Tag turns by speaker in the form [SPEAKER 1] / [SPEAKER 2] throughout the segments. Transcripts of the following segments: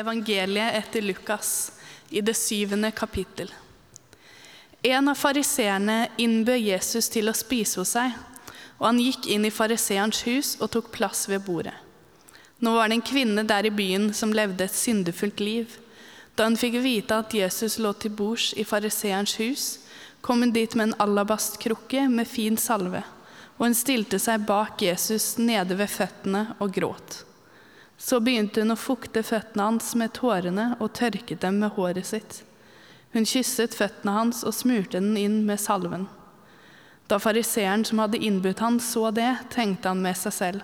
[SPEAKER 1] Evangeliet etter Lukas i det syvende kapittel. En av fariseerne innbød Jesus til å spise hos seg, og han gikk inn i fariseerens hus og tok plass ved bordet. Nå var det en kvinne der i byen som levde et syndefullt liv. Da hun fikk vite at Jesus lå til bords i fariseerens hus, kom hun dit med en alabastkrukke med fin salve, og hun stilte seg bak Jesus nede ved føttene og gråt. Så begynte hun å fukte føttene hans med tårene og tørket dem med håret sitt. Hun kysset føttene hans og smurte den inn med salven. Da fariseeren som hadde innbudt han, så det, tenkte han med seg selv.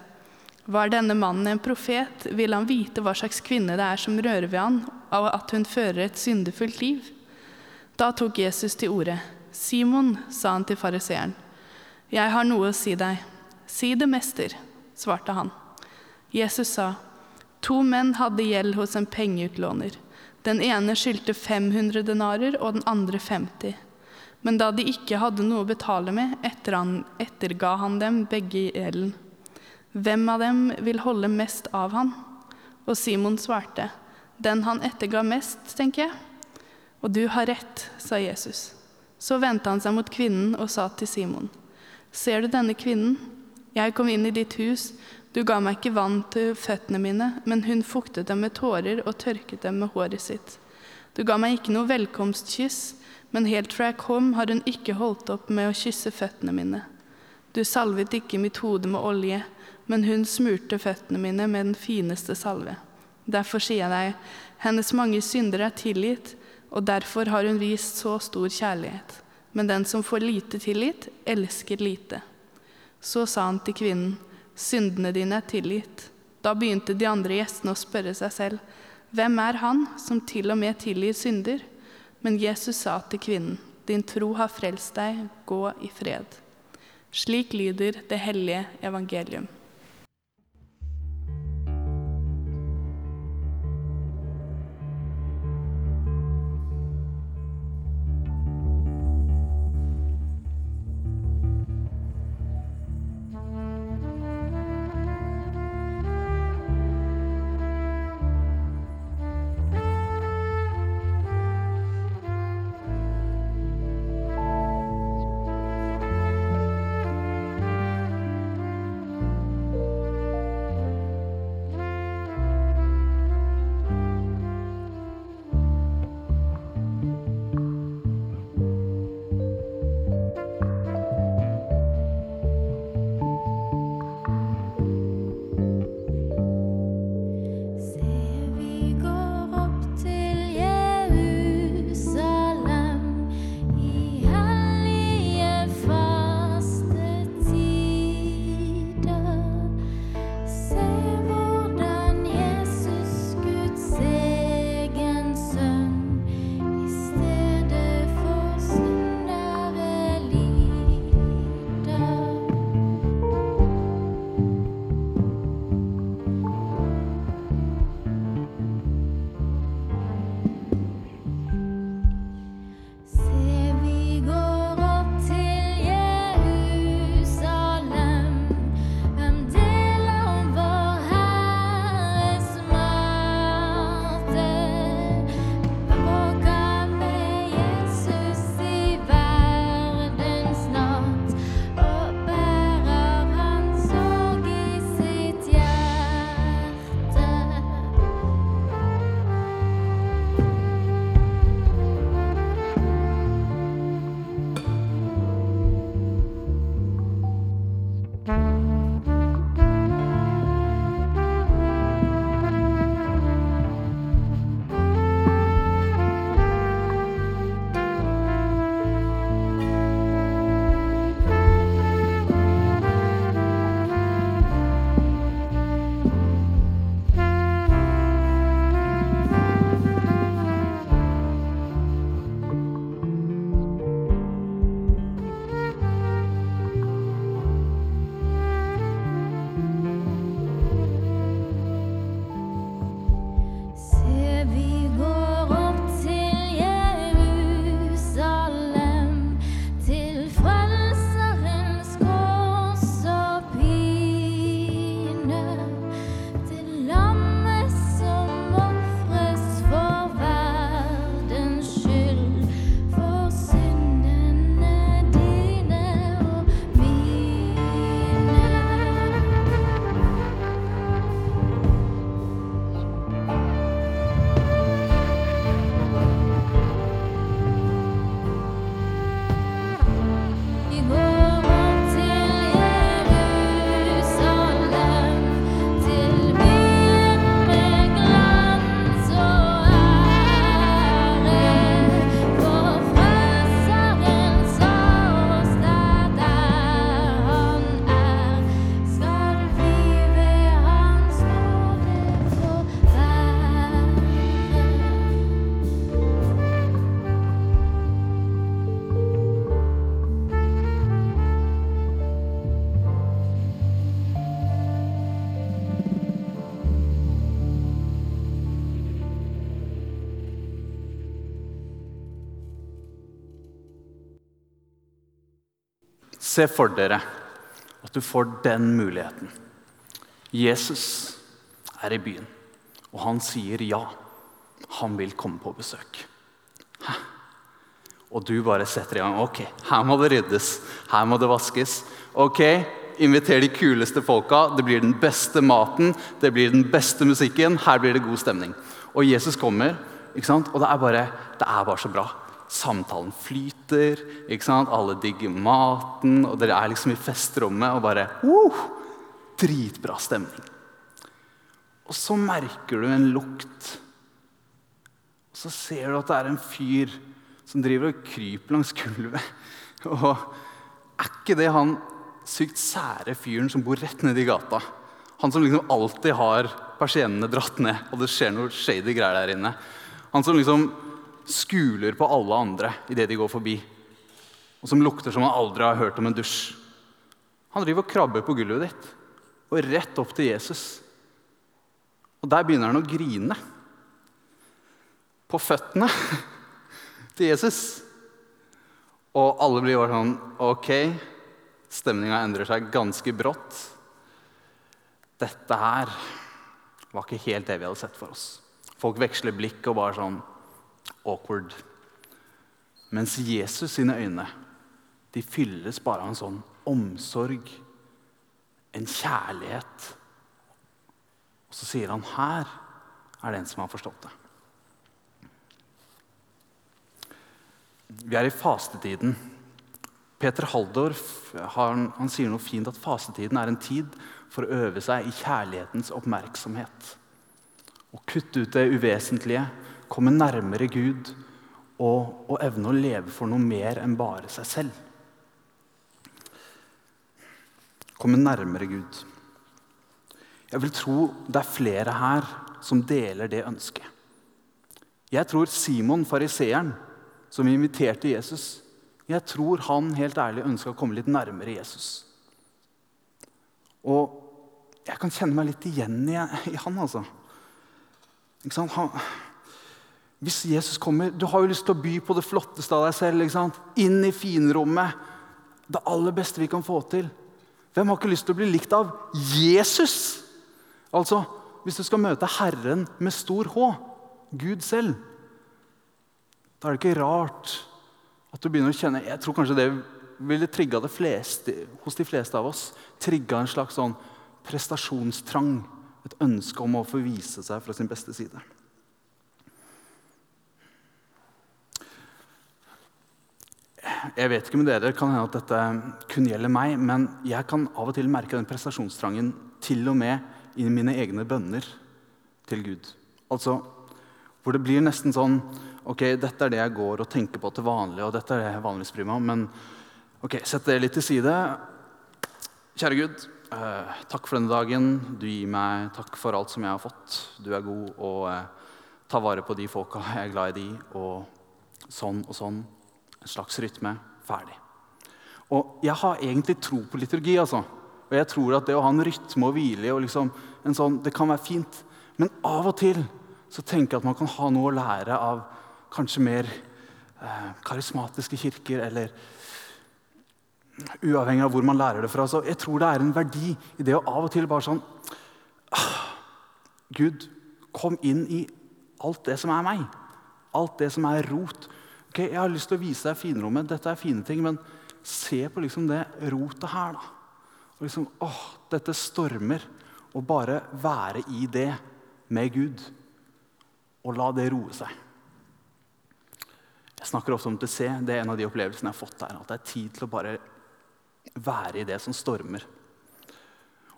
[SPEAKER 1] Var denne mannen en profet, ville han vite hva slags kvinne det er som rører ved han, og at hun fører et syndefullt liv. Da tok Jesus til orde. Simon, sa han til fariseeren, jeg har noe å si deg. Si det, mester, svarte han. Jesus sa, To menn hadde gjeld hos en pengeutlåner. Den ene skyldte 500 denarer og den andre 50. Men da de ikke hadde noe å betale med, etterga han dem begge gjelden. Hvem av dem vil holde mest av han? Og Simon svarte, Den han etterga mest, tenker jeg. Og du har rett, sa Jesus. Så vendte han seg mot kvinnen og sa til Simon, Ser du denne kvinnen? Jeg kom inn i ditt hus, du ga meg ikke vann til føttene mine, men hun fuktet dem med tårer og tørket dem med håret sitt. Du ga meg ikke noe velkomstkyss, men helt fra jeg kom, har hun ikke holdt opp med å kysse føttene mine. Du salvet ikke mitt hode med olje, men hun smurte føttene mine med den fineste salve. Derfor sier jeg deg, hennes mange synder er tilgitt, og derfor har hun vist så stor kjærlighet. Men den som får lite tilgitt, elsker lite. Så sa han til kvinnen, syndene dine er tilgitt. Da begynte de andre gjestene å spørre seg selv, hvem er han som til og med tilgir synder? Men Jesus sa til kvinnen, din tro har frelst deg, gå i fred. Slik lyder det hellige evangelium.
[SPEAKER 2] Se for dere at du får den muligheten. Jesus er i byen, og han sier ja. Han vil komme på besøk. Hæ? Og du bare setter i gang. Ok, her må det ryddes. Her må det vaskes. Ok, Inviter de kuleste folka. Det blir den beste maten, det blir den beste musikken. Her blir det god stemning. Og Jesus kommer, ikke sant? og det er bare, det er bare så bra. Samtalen flyter, ikke sant? alle digger maten, og dere er liksom i festrommet og bare uh, Dritbra stemning. Og så merker du en lukt. Og så ser du at det er en fyr som driver og kryper langs gulvet. Og er ikke det han sykt sære fyren som bor rett nedi gata? Han som liksom alltid har persiennene dratt ned, og det skjer noe shady greier der inne. Han som liksom skuler på alle andre idet de går forbi. Og som lukter som han aldri har hørt om en dusj. Han driver og krabber på gulvet ditt, og rett opp til Jesus. Og der begynner han å grine. På føttene til Jesus. Og alle blir bare sånn Ok, stemninga endrer seg ganske brått. Dette her var ikke helt det vi hadde sett for oss. Folk veksler blikk og bare sånn awkward. Mens Jesus sine øyne de fylles bare av en sånn omsorg, en kjærlighet. Og så sier han her er det en som har forstått det. Vi er i fastetiden. Peter Haldorf han, han sier noe fint at fastetiden er en tid for å øve seg i kjærlighetens oppmerksomhet. Å kutte ut det uvesentlige, komme nærmere Gud og, og evne å leve for noe mer enn bare seg selv. Komme nærmere Gud. Jeg vil tro det er flere her som deler det ønsket. Jeg tror Simon, fariseeren, som inviterte Jesus, jeg tror han helt ærlig ønska å komme litt nærmere Jesus. Og jeg kan kjenne meg litt igjen i han, altså. Ikke sant? Han, hvis Jesus kommer Du har jo lyst til å by på det flotteste av deg selv. Inn i finrommet. Det aller beste vi kan få til. Hvem har ikke lyst til å bli likt av Jesus? Altså, Hvis du skal møte Herren med stor H, Gud selv, da er det ikke rart at du begynner å kjenne Jeg tror kanskje det ville trigga det fleste, hos de fleste av oss. Trigga en slags sånn prestasjonstrang. Et ønske om å få vise seg fra sin beste side. Jeg vet ikke med dere, kan hende at dette kun gjelder meg, men jeg kan av og til merke den prestasjonstrangen til og med i mine egne bønner til Gud. Altså, Hvor det blir nesten sånn Ok, dette er det jeg går og tenker på til vanlig, og dette er det jeg vanligvis bryr meg om, men ok, sett det litt til side. Kjære Gud, eh, takk for denne dagen. Du gir meg takk for alt som jeg har fått. Du er god og eh, tar vare på de folka jeg er glad i de, og sånn og sånn. En slags rytme. Ferdig. Og jeg har egentlig tro på liturgi, altså. Og jeg tror at det å ha en rytme og hvile og liksom en sånn, det kan være fint. Men av og til så tenker jeg at man kan ha noe å lære av kanskje mer eh, karismatiske kirker, eller uavhengig av hvor man lærer det fra. Så jeg tror det er en verdi i det å av og til bare sånn ah, Gud, kom inn i alt det som er meg. Alt det som er rot. Ok, Jeg har lyst til å vise deg finrommet. Dette er fine ting, men se på liksom det rotet her. da. Og liksom, åh, Dette stormer. Og bare være i det med Gud. Og la det roe seg. Jeg snakker ofte om til se. Det er en av de opplevelsene jeg har fått der. At det er tid til å bare være i det som stormer.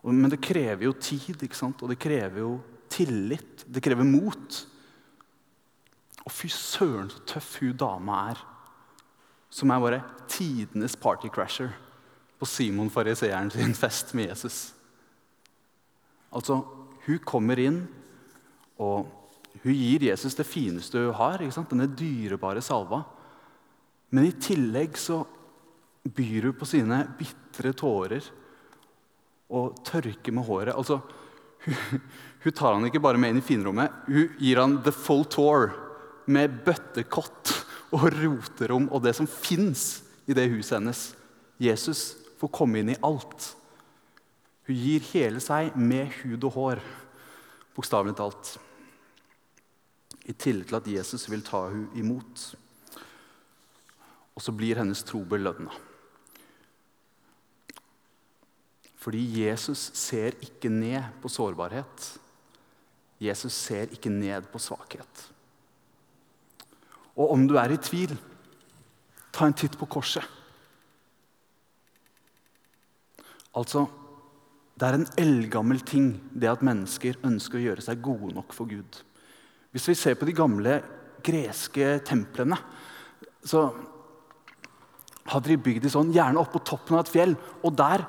[SPEAKER 2] Men det krever jo tid, ikke sant? og det krever jo tillit. Det krever mot. Og fy søren, så tøff hun dama er. Som er bare tidenes partycrasher på Simon fariseeren sin fest med Jesus. Altså, hun kommer inn, og hun gir Jesus det fineste hun har, denne dyrebare salva. Men i tillegg så byr hun på sine bitre tårer og tørker med håret. Altså, hun, hun, tar han ikke bare med inn i finrommet, hun gir han the full tour med bøttekott og roterom og det som fins i det huset hennes. Jesus får komme inn i alt. Hun gir hele seg med hud og hår, bokstavelig talt. I tillegg til at Jesus vil ta hun imot. Og så blir hennes tro belønna. Fordi Jesus ser ikke ned på sårbarhet. Jesus ser ikke ned på svakhet. Og om du er i tvil, ta en titt på korset. Altså, det er en eldgammel ting det at mennesker ønsker å gjøre seg gode nok for Gud. Hvis vi ser på de gamle greske templene, så hadde de bygd de sånn, gjerne opp på toppen av et fjell. Og der,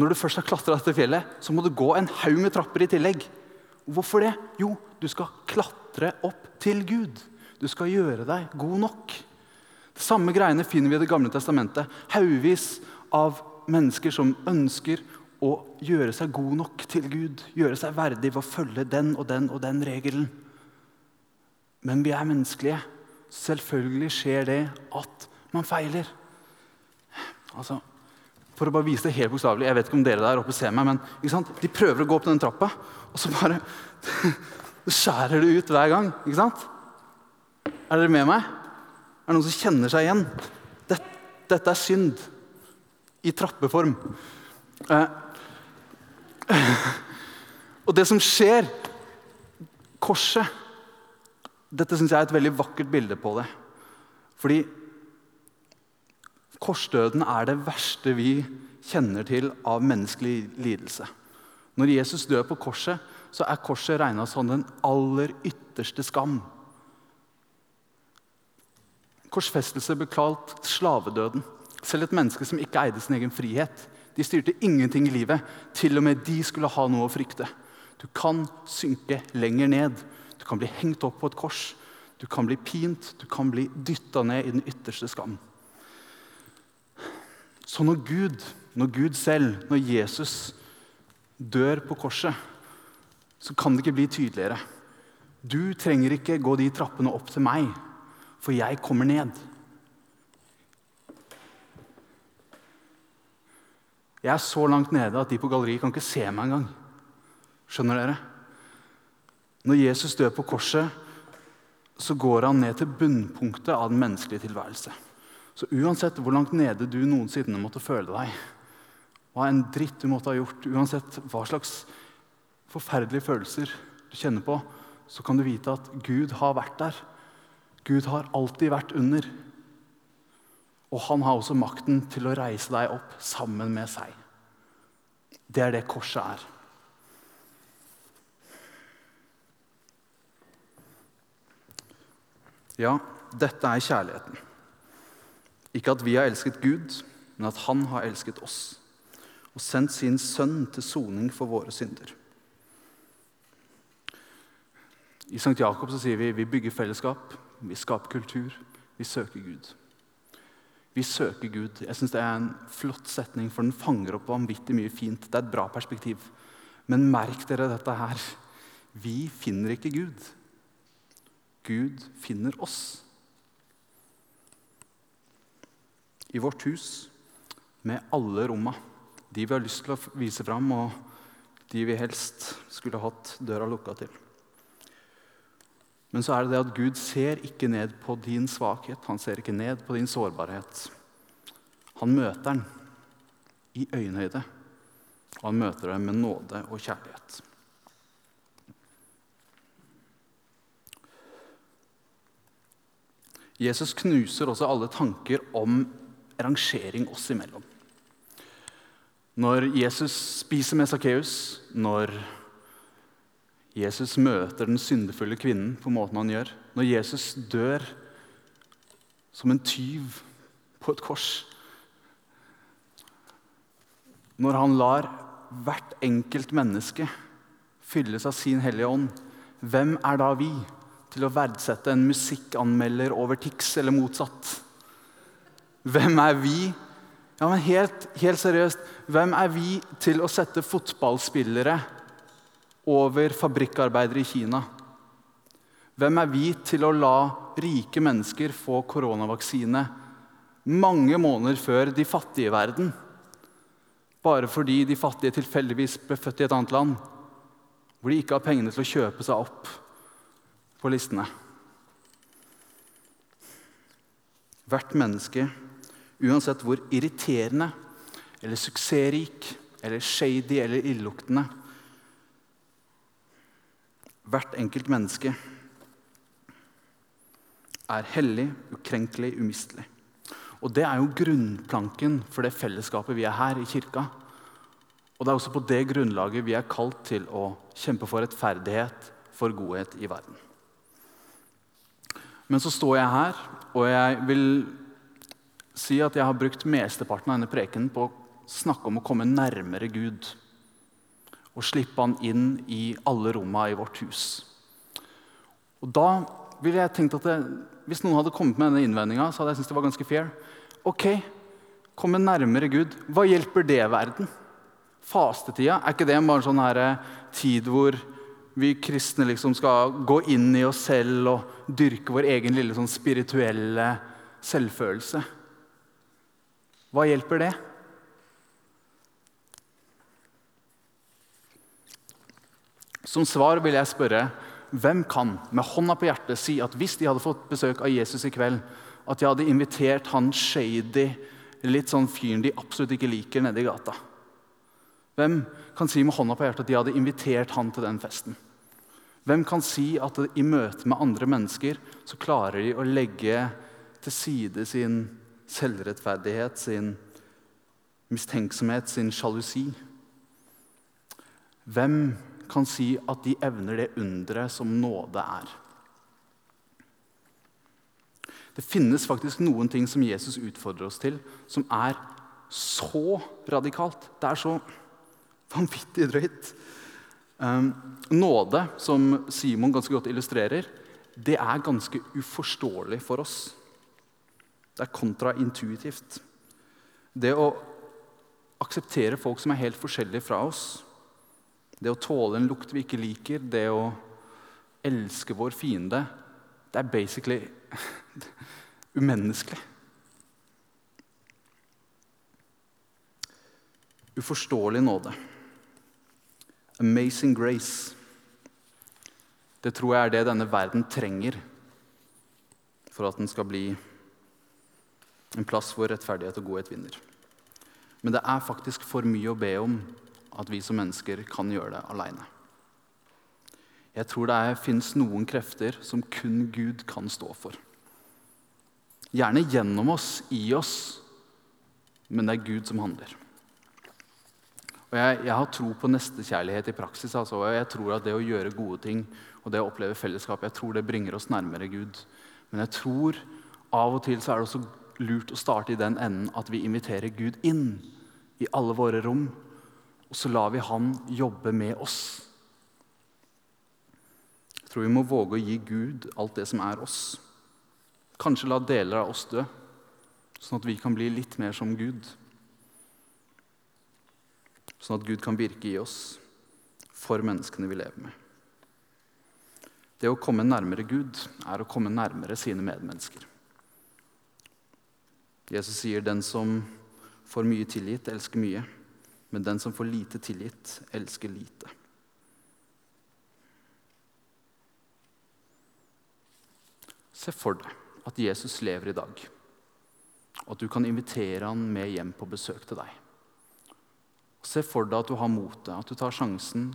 [SPEAKER 2] når du først har klatra dette fjellet, så må du gå en haug med trapper i tillegg. Hvorfor det? Jo, du skal klatre opp til Gud. Du skal gjøre deg god nok. Det samme greiene finner vi i Det gamle testamentet. Haugevis av mennesker som ønsker å gjøre seg god nok til Gud. Gjøre seg verdig ved å følge den og den og den regelen. Men vi er menneskelige. Selvfølgelig skjer det at man feiler. Altså, for å bare vise det helt bokstavelig, Jeg vet ikke om dere der oppe ser meg, men de prøver å gå opp den trappa, og så bare skjærer det ut hver gang. ikke sant? Er dere med meg? Er det noen som kjenner seg igjen? Dette, dette er synd i trappeform. Eh, og det som skjer Korset Dette syns jeg er et veldig vakkert bilde på det. Fordi korsdøden er det verste vi kjenner til av menneskelig lidelse. Når Jesus dør på korset, så er korset regna som den aller ytterste skam. Korsfestelse ble kalt slavedøden. Selv et menneske som ikke eide sin egen frihet. De styrte ingenting i livet. Til og med de skulle ha noe å frykte. Du kan synke lenger ned. Du kan bli hengt opp på et kors. Du kan bli pint, du kan bli dytta ned i den ytterste skam. Så når Gud, når Gud selv, når Jesus dør på korset, så kan det ikke bli tydeligere. Du trenger ikke gå de trappene opp til meg, for jeg kommer ned. Jeg er så langt nede at de på galleriet kan ikke se meg engang. Skjønner dere? Når Jesus dør på korset, så går han ned til bunnpunktet av den menneskelige tilværelse. Så uansett hvor langt nede du noensinne måtte føle deg, hva en dritt du måtte ha gjort, uansett hva slags forferdelige følelser du kjenner på, så kan du vite at Gud har vært der. Gud har alltid vært under. Og han har også makten til å reise deg opp sammen med seg. Det er det korset er. Ja, dette er kjærligheten. Ikke at vi har elsket Gud, men at han har elsket oss og sendt sin sønn til soning for våre synder. I St. Jakob sier vi vi bygger fellesskap, vi skaper kultur, vi søker Gud. Vi søker Gud. Jeg synes Det er en flott setning, for den fanger opp vanvittig mye fint. Det er et bra perspektiv. Men merk dere dette her. Vi finner ikke Gud. Gud finner oss. I vårt hus, med alle romma. De vi har lyst til å vise fram, og de vi helst skulle hatt døra lukka til. Men så er det det at Gud ser ikke ned på din svakhet, han ser ikke ned på din sårbarhet. Han møter den i øyenhøyde, og han møter den med nåde og kjærlighet. Jesus knuser også alle tanker om rangering oss imellom. Når Jesus spiser med Sakkeus, når Jesus møter den syndefulle kvinnen på måten han gjør. Når Jesus dør som en tyv på et kors. Når han lar hvert enkelt menneske fylles av sin Hellige Ånd, hvem er da vi til å verdsette en musikkanmelder over Tix, eller motsatt? Hvem er vi? Ja, men helt, helt seriøst, hvem er vi til å sette fotballspillere over fabrikkarbeidere i Kina? Hvem er vi til å la rike mennesker få koronavaksine mange måneder før de fattige i verden? bare fordi de fattige tilfeldigvis ble født i et annet land, hvor de ikke har pengene til å kjøpe seg opp på listene. Hvert menneske, uansett hvor irriterende eller suksessrik eller shady eller illeluktende Hvert enkelt menneske er hellig, ukrenkelig, umistelig. Og Det er jo grunnplanken for det fellesskapet vi er her i kirka. Og Det er også på det grunnlaget vi er kalt til å kjempe for rettferdighet, for godhet i verden. Men så står jeg her, og jeg vil si at jeg har brukt mesteparten av denne prekenen på å snakke om å komme nærmere Gud. Og slippe han inn i alle rommene i vårt hus. Og da ville jeg tenkt at det, Hvis noen hadde kommet med denne innvendinga, hadde jeg syntes det var ganske fair. Ok, komme nærmere Gud. Hva hjelper det verden? Fastetida, er ikke det bare en sånn her eh, tid hvor vi kristne liksom skal gå inn i oss selv og dyrke vår egen lille sånn spirituelle selvfølelse? Hva hjelper det? Som svar vil jeg spørre hvem kan med hånda på hjertet si at hvis de hadde fått besøk av Jesus i kveld, at de hadde invitert han shady, litt sånn fyren de absolutt ikke liker, nede i gata? Hvem kan si med hånda på hjertet at de hadde invitert han til den festen? Hvem kan si at i møte med andre mennesker så klarer de å legge til side sin selvrettferdighet, sin mistenksomhet, sin sjalusi? Hvem kan si at de evner det underet som nåde er. Det finnes faktisk noen ting som Jesus utfordrer oss til, som er så radikalt. Det er så vanvittig drøyt. Um, nåde, som Simon ganske godt illustrerer, det er ganske uforståelig for oss. Det er kontraintuitivt. Det å akseptere folk som er helt forskjellige fra oss, det å tåle en lukt vi ikke liker, det å elske vår fiende, det er basically umenneskelig. Uforståelig nåde. Amazing grace. Det tror jeg er det denne verden trenger for at den skal bli en plass hvor rettferdighet og godhet vinner. Men det er faktisk for mye å be om at vi som mennesker kan gjøre det aleine. Jeg tror det fins noen krefter som kun Gud kan stå for. Gjerne gjennom oss, i oss, men det er Gud som handler. Og jeg, jeg har tro på nestekjærlighet i praksis. Altså, jeg tror at det å gjøre gode ting og det å oppleve fellesskap jeg tror det bringer oss nærmere Gud. Men jeg tror av og til så er det også lurt å starte i den enden at vi inviterer Gud inn i alle våre rom og så lar vi han jobbe med oss. Jeg tror vi må våge å gi Gud alt det som er oss. Kanskje la deler av oss dø, sånn at vi kan bli litt mer som Gud. Sånn at Gud kan virke i oss for menneskene vi lever med. Det å komme nærmere Gud er å komme nærmere sine medmennesker. Jesus sier den som får mye tilgitt, elsker mye. Men den som får lite tilgitt, elsker lite. Se for deg at Jesus lever i dag, og at du kan invitere han med hjem på besøk til deg. Se for deg at du har motet, at du tar sjansen,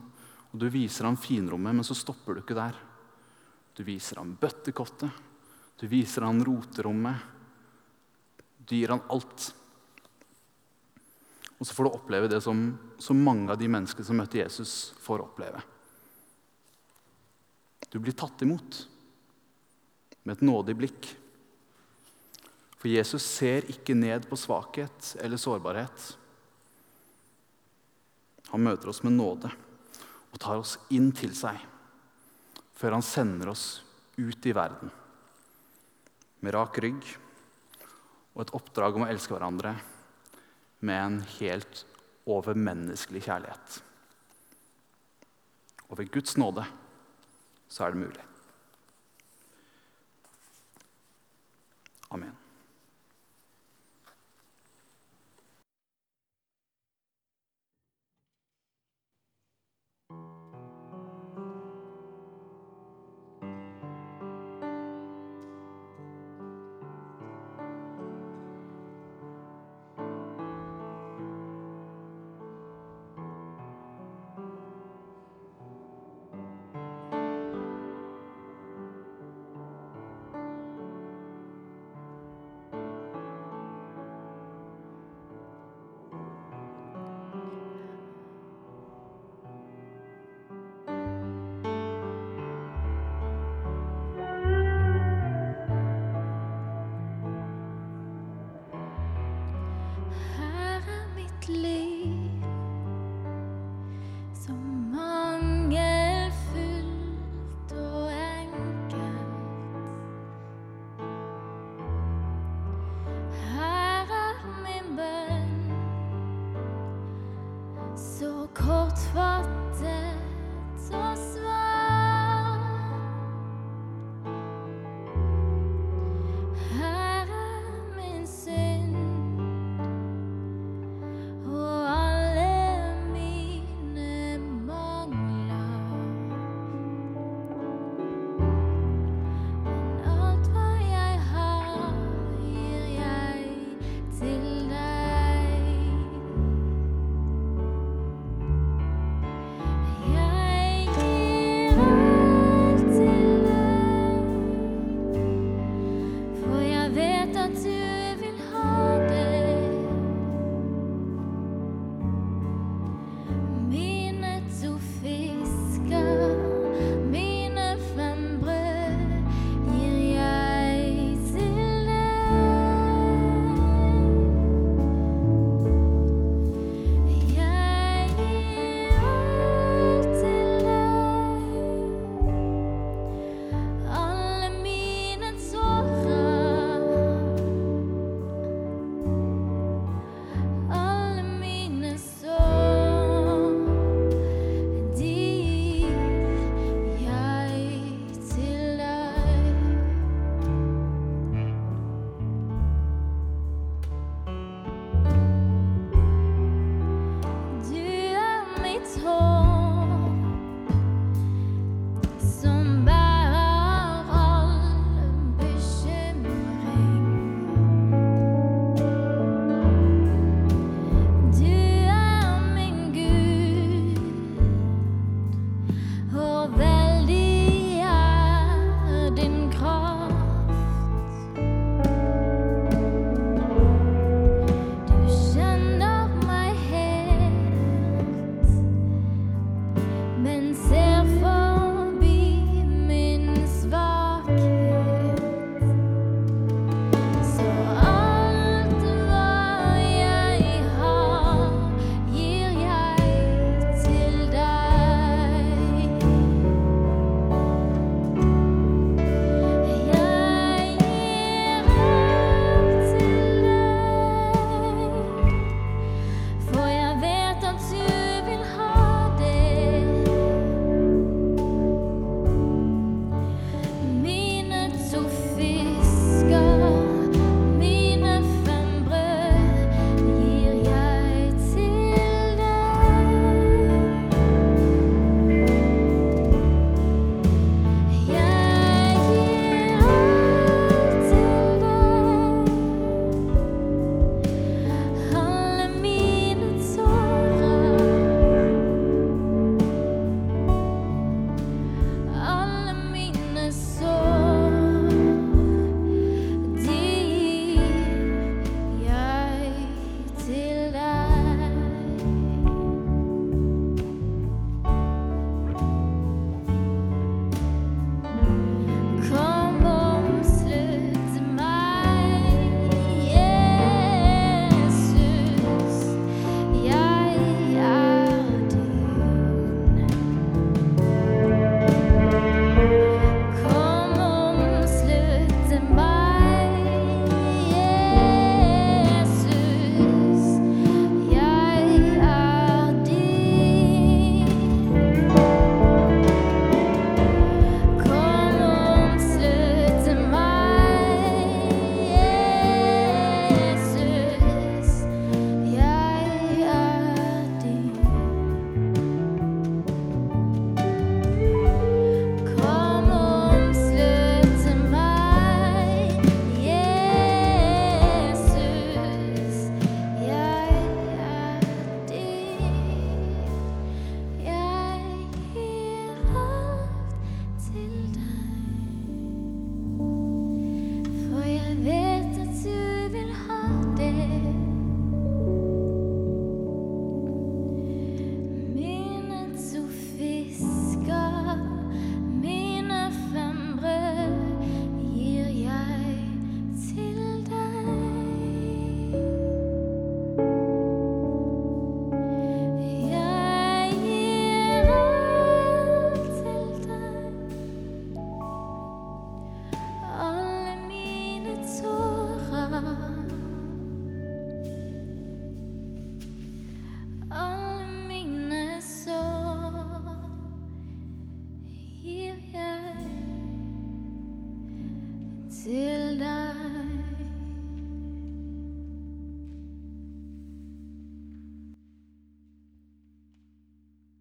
[SPEAKER 2] og du viser ham finrommet, men så stopper du ikke der. Du viser ham bøttekottet, du viser ham roterommet. Du gir ham alt. Og så får du oppleve det som så mange av de menneskene som møtte Jesus, får oppleve. Du blir tatt imot med et nådig blikk. For Jesus ser ikke ned på svakhet eller sårbarhet. Han møter oss med nåde og tar oss inn til seg før han sender oss ut i verden med rak rygg og et oppdrag om å elske hverandre med en helt overmenneskelig kjærlighet. Og ved Guds nåde så er det mulig. Amen.